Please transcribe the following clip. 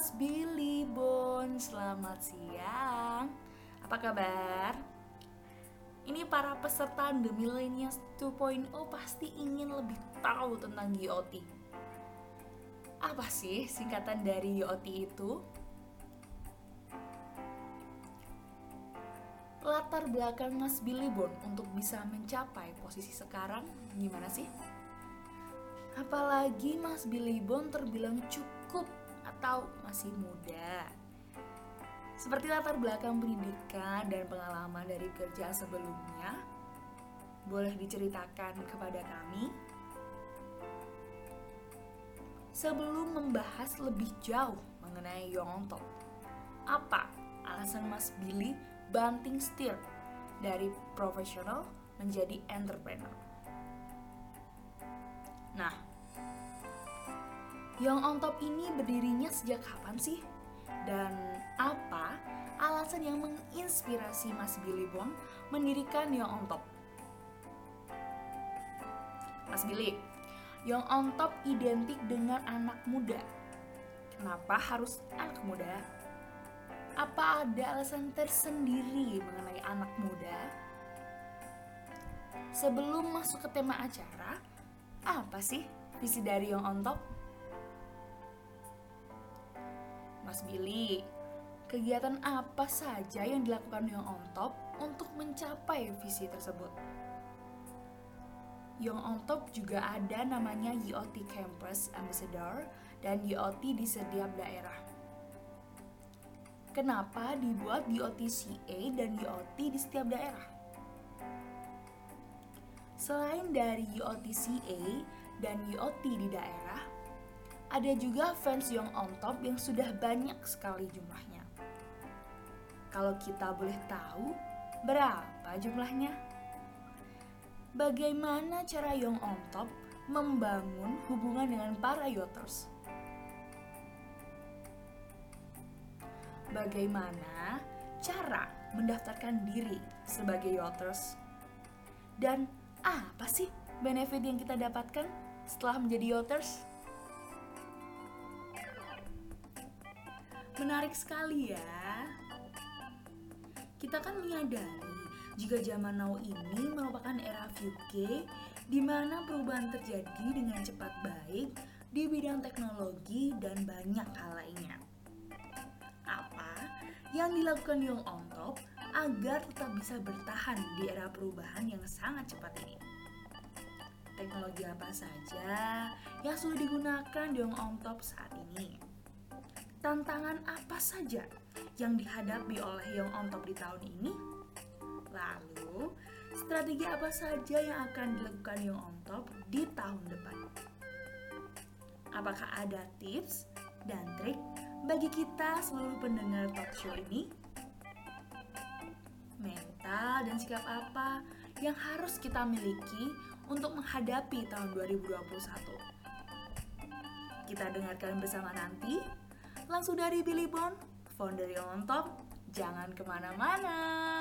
Mas Billy Bon, selamat siang. Apa kabar? Ini para peserta The Millennials 2.0 pasti ingin lebih tahu tentang YOT. Apa sih singkatan dari YOT itu? Latar belakang Mas Billy Bon untuk bisa mencapai posisi sekarang gimana sih? Apalagi Mas Billy Bon terbilang cukup atau masih muda. Seperti latar belakang pendidikan dan pengalaman dari kerja sebelumnya, boleh diceritakan kepada kami? Sebelum membahas lebih jauh mengenai Yongtop, apa alasan Mas Billy banting setir dari profesional menjadi entrepreneur? Nah, Young on Top ini berdirinya sejak kapan sih? Dan apa alasan yang menginspirasi Mas Billy Bon mendirikan Young on Top? Mas Billy, Young on Top identik dengan anak muda. Kenapa harus anak muda? Apa ada alasan tersendiri mengenai anak muda? Sebelum masuk ke tema acara, apa sih visi dari Young on Top? Mas Billy, kegiatan apa saja yang dilakukan Young on Top untuk mencapai visi tersebut? Young on Top juga ada namanya YOT Campus Ambassador dan YOT di setiap daerah. Kenapa dibuat YOT CA dan YOT di setiap daerah? Selain dari YOT CA dan YOT di daerah, ada juga fans Young on Top yang sudah banyak sekali jumlahnya. Kalau kita boleh tahu, berapa jumlahnya? Bagaimana cara Young on Top membangun hubungan dengan para Yoters? Bagaimana cara mendaftarkan diri sebagai Yoters? Dan apa sih benefit yang kita dapatkan setelah menjadi Yoters? Menarik sekali ya. Kita kan menyadari jika zaman now ini merupakan era VUCA di mana perubahan terjadi dengan cepat baik di bidang teknologi dan banyak hal lainnya. Apa yang dilakukan Young on Top agar tetap bisa bertahan di era perubahan yang sangat cepat ini? Teknologi apa saja yang sudah digunakan di Young on Top saat ini? Tantangan apa saja yang dihadapi oleh Young on Top di tahun ini? Lalu, strategi apa saja yang akan dilakukan Young on Top di tahun depan? Apakah ada tips dan trik bagi kita seluruh pendengar talk show ini? Mental dan sikap apa yang harus kita miliki untuk menghadapi tahun 2021? Kita dengarkan bersama nanti langsung dari Billy Bond, founder On Top. Jangan ke mana-mana.